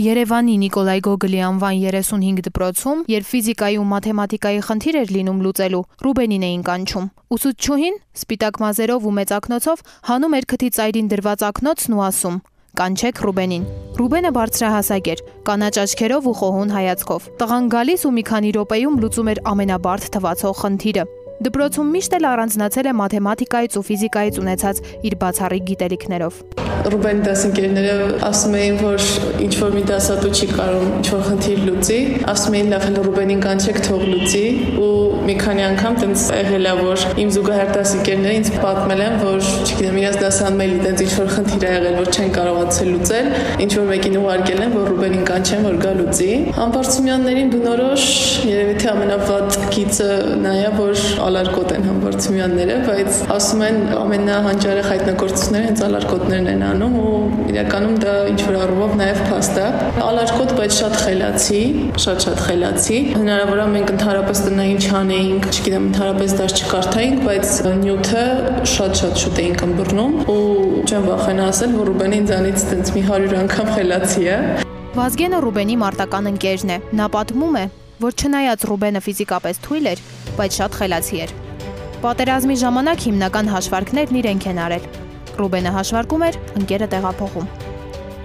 Երևանի Նիկոլայ Գոգլի անվան 35 դպրոցում, երբ ֆիզիկայի ու մաթեմատիկայի խնդիր էր լինում լուծելու, Ռուբենին էին կանչում։ Ուսուցչուհին սպիտակ մազերով ու մեծ ակնոցով հանում էր քթի ծայրին դրված ակնոցն ու ասում. Կանչեք Ռուբենին։ Ռուբենը բարձրահասակ էր, կանաչ աչքերով ու խոհուն հայացքով։ Տղան գալիս ու մի քանի րոպեում լուծում էր ամենաբարդ թվացող խնդիրը։ Դպրոցում միշտ էլ առանձնացել է մաթեմատիկայից ու ֆիզիկայից ունեցած իր բացառիկ գիտելիքներով։ Ռուբենի դասընկերները ասում էին, որ ինչ որ մի դասատու չի կարող ինչ որ խնդիր լուծի, ասում էին լավ հələ Ռուբենին կանչեք թող լուծի ու մի քանի անգամ տենց եղել է որ իմ զուգահեռ դասընկերները ինձ պատմել են, որ չգիտեմ, իրաց դասանում էլի տենց ինչ որ խնդիր ա եղել, որ չեն կարողացել լուծել, ինչ որ մեկին ուղարկել են, որ Ռուբենին կանչեն, որ գա լուծի։ Համբարձումյաններին բնորոշ երևի թե ամենավատ գիծը նա է, որ ալարկոտ են համբարձումյանները, բայց ասում են ամենահանջարեղ հայտնագործությունները հենց ալարկոտներն են անում ու իրականում դա ինչ որ առումով նաև փաստ է։ Ալարկոտ, բայց շատ խելացի, շատ-շատ խելացի։ Հնարավոր է մենք ընդհանրապես տնային չանեինք, չգիտեմ, ընդհանրապես դաշ չկարդայինք, բայց նյութը շատ-շատ շուտ էինք ըմբռնում ու չեմ վախենա ասել, որ Ռուբենը ինձանից տենց մի 100 անգամ խելացի է։ Վազգենը Ռուբենի մարտական ընկերն է։ Նա պատմում է, որ չնայած Ռուբենը ֆիզիկապես թույլ էր, բայց շատ խելացի էր։ Պատերազմի ժամանակ հիմնական հաշվարկներն իրենք են արել։ Ռուբենը հաշվարկում էր, ընկերը տեղափոխում։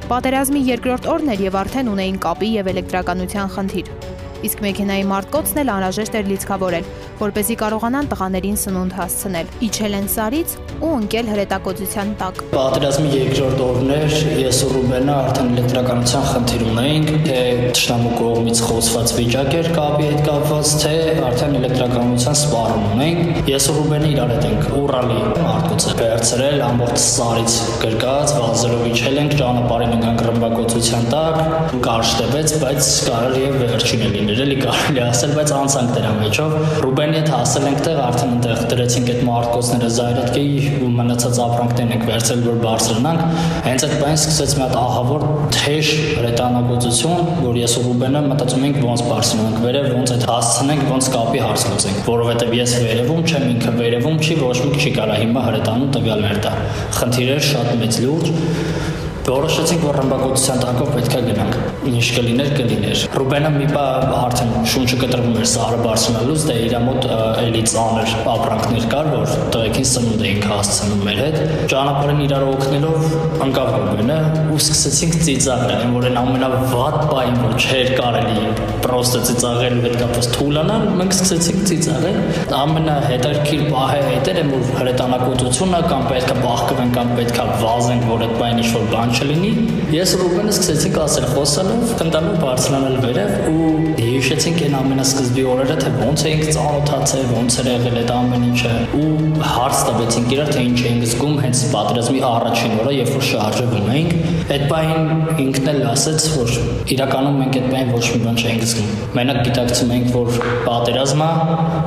Պատերազմի երկրորդ օրն էր եւ արդեն ունեին կապի եւ էլեկտրականության խնդիր։ Իսկ մեքենայի մարտկոցն էլ անհրաժեշտ էր լիցքավորել, որպեսզի կարողանան տղաներին սնունդ հասցնել։ Իջել են սարից ու ընկել հրետակոծության տակ։ Պատերազմի երկրորդ օրներ ես ու Ռուբենը արդեն էլեկտրականության խնդիր ունեինք, թե ճշտամու կողմից խոսված վիճակ էր կապի հետ կապված, թե արդեն էլեկտրականության սպառում ունեինք։ Ես ու Ռուբենը իրար հետ ենք Ուրալի մարտկոցը վերցրել ամբողջ սարից գրկած, վազելով իջել ենք ճանապարհին ընկանք ռմբակոծության տակ, կարճ տևեց, բայց կարելի է վերջինը լինել, էլի կարելի ասել, բայց անցանք դրա մեջով։ Ռուբենի հետ հասել ենք տեղ, արդեն այնտեղ դրեցինք այդ մարտկոցները զայրատկեի ու մնացած ապրանքներն ենք վերցրել, որ բարձրանանք։ Հենց այդ բանը սկսեց մի հատ ահավոր թեժ հրետանագործություն, որ ես ու Ռուբենը մտածում ենք ոնց բարձրանանք վերև, ոնց այդ հասցնենք, ոնց կապի հարց լուծենք, որովհետև ես վերևում չեմ, ինքը վերևում չի, ոչ մի չի կարա հիմա հրետանում տվյալներ տա։ Խնդիրը շատ մեծ լուրջ Որոշեցինք, որ ռմբակոծության տակով պետք է գնանք։ Ինչ կլիներ, կլիներ։ Ռուբենը մի բա արդեն շունչը կտրվում էր սարը բարձրանալուց, դե իր մոտ էլի ծանր ապրանքներ կար, որ տղեկին սնունդ էինք հասցնում մեր հետ։ Ճանապարհին իրար օգնելով անկավ Ռուբենը ու սկսեցինք ծիծաղել, այն որ այն ամենավատ բային, որ չէր կարելի պրոստը ծիծաղել հետ կապված թուլանալ, մենք սկսեցինք ծիծաղել։ Ամենահետաքրքիր պահը այդ էր, որ հրետանակությունը կամ պետքա բախկվեն կամ պետքա վազենք, որ այդ բան ինչ-որ բան չլինի։ Ես Ռուբենը սկսեցինք ասել խոսալով, խնդալով բարձրանալ վերև ու հիշեցինք այն ամենասկզբի օրերը, թե ոնց էինք ծանոթացել, ոնց էր եղել այդ ամեն ինչը ու հարց տվեցինք իրար, թե ինչ էինք զգում հենց պատերազմի առաջին օրը, երբ որ շարժվում էինք։ Այդ բային ինքն էլ ասաց, որ իրականում մենք այդ բային ոչ մի բան չենք զգում։ Մենակ գիտակցում ենք, որ պատերազմը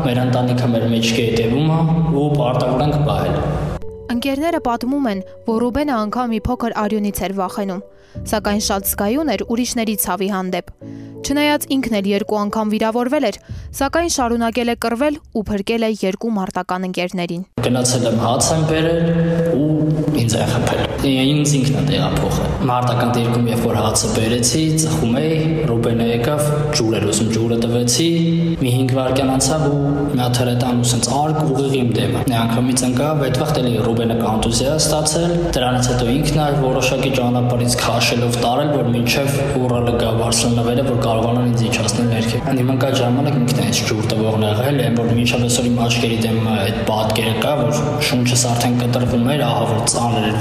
մեր ընտանիքը մեր մեջքի է ու պարտավոր ենք պահել։ Ընկերները պատմում են, որ Ռուբենը անգամ մի փոքր արյունից էր վախենում, սակայն շատ զգայուն էր ուրիշների ցավի հանդեպ։ Չնայած ինքն էլ երկու անգամ վիրավորվել էր, սակայն շարունակել է կռվել ու փրկել է երկու մարտական ընկերներին։ Գնացել եմ հաց եմ բերել ու ինձ է խփել։ Ինձ ինքն է տեղափոխել։ Մարտական դիրքում երբ որ հացը բերեցի, ծխում էի, Ռուբենը եկավ, ջուր էր ուզում, ջուրը տվեցի, մի 5 վայրկյան անցավ ու մի հատ հրետան ու սենց արկ ուղիղ իմ դեմը։ Մի անգամից ընկավ, այդ վաղ էլի Ռուբենը կոնտուզիա ստացել, դրանից հետո ինքն է որոշակի ճանապարհից քաշելով տարել, որ մինչև Ուրալը գա Բարսելոնավերը, որ կարողանան ինձ իջացնել ներքև։ Հիմա կա ժամանակ ինքն է այս ջուր տվողն եղել, այն որ մինչև այսօր իմ աչքերի դեմ այդ պատկերը կա, որ շունչս արդեն կտրվում էր, ահա որ ծանր էր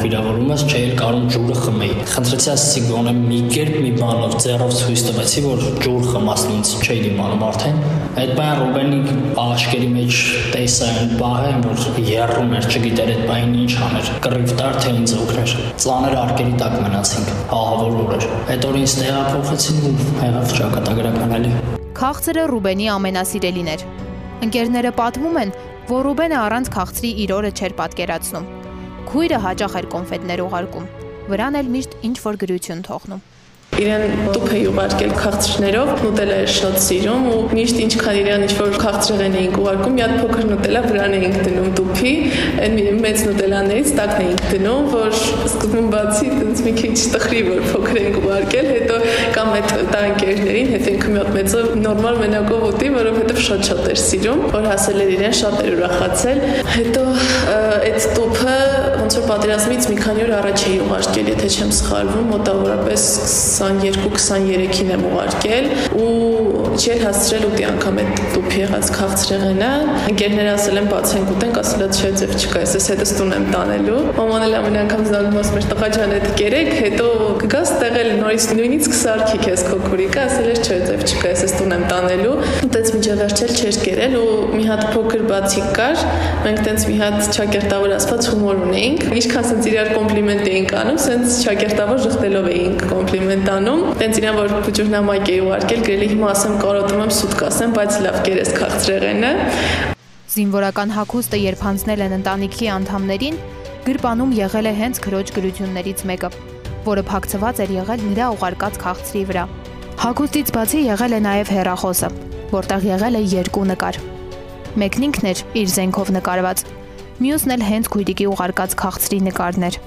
վիրավորումս, չէի կարող ջուրը խմեի։ Խնդրեցի ասեցի գոնե մի կերպ մի բանով ձեռով ցույց տվեցի, որ ջուր խմասն ինձ չէի դիմանում արդեն։ Այդ բանը Ռուբենի աշկերի մեջ տեսա այն բահը, որ երրում էր, չգիտեր այդ բանին ինչ աներ։ Կռիվ տար թե ինձ օգներ։ Ծանր արկերի տակ մնացինք, ահավոր օր էր։ Այդ օրը ինձ տեղափոխեցին ու եղավ ճակատագրական էլի։ Քաղցրը Ռուբենի ամենասիրելին էր։ Ընկերները պատմում են, որ Ռուբենը առանց քաղցրի իր օրը չէր պատկերացնում։ Քույրը հաճախ էր կոնֆետներ ուղարկում։ Վրան էլ միշտ ինչ որ գրություն թողնում։ Իրեն տուփ է ուղարկել քաղցրներով, նուտելա է շատ սիրում ու միշտ ինչքան իրան ինչ-որ քաղցրեղեն էինք ուղարկում, մի հատ փոքր նուտելա վրան էինք դնում տուփի, այն մեծ նուտելաներից տակն էինք դնում, որ սկզբում բացի տենց մի քիչ տխրի որ փոքր էինք ուղարկել, հետո կամ այդ տանկերներին, հետո ինքը մի հատ մեծը նորմալ մենակով ուտի, որովհետև շատ-շատ էր սիրում, որ հասել էր իրեն շատ էր ուրախացել։ Հետո այդ տուփը ոնց որ պատերազմից մի քանի օր առաջ էի ուղարկել, եթե չեմ սխալվում, մոտավորապես 22-23-ին եմ ուղարկել ու չէր հասցրել ուտի անգամ այդ տուփ եղած քաղցրեղենը։ Ընկերները ասել են բացենք ուտենք, ասել է չէ ձև չկա, ես հետս տուն եմ տանելու։ Մաման էլ ամեն անգամ զանգում ասում էր տղա ջան, այդ կերեք, հետո կգաս տեղել նորից նույնիսկ սարքի քեզ քո քուրիկը, ասել էր չէ ձև չկա, ես տուն եմ տանելու։ Այդպես միջև վերջել չէր կերել ու մի հատ փոքր բացիկ կար։ Մենք տենց մի հատ ճակերտավոր ասված հումոր ունեինք։ Ինչքան սենց իրար կոմպլիմենտ էինք անում, սենց ճակերտավոր ժխտելով էինք կոմպլիմենտ անում։ Տենց իրան որ փոճուրնամայք էի ուղարկել, գրելի հիմա ասեմ կարոտում եմ սուտ կասեմ, բայց լավ կերես քաղցրեղենը։ Զինվորական հակոստը երբ հանձնել են ընտանիքի անդամներին, գրպանում եղել է հենց քրոջ գրություններից մեկը, որը փակցված էր եղել նրա ուղարկած քաղցրի վրա։ Հակոստից բացի եղել է նաև հերախոսը, որտեղ եղել է երկու նկար։ Մեկն ինքն էր իր զենքով նկարված, մյուսն էլ հենց քույրիկի ուղարկած քաղցրի նկարներ։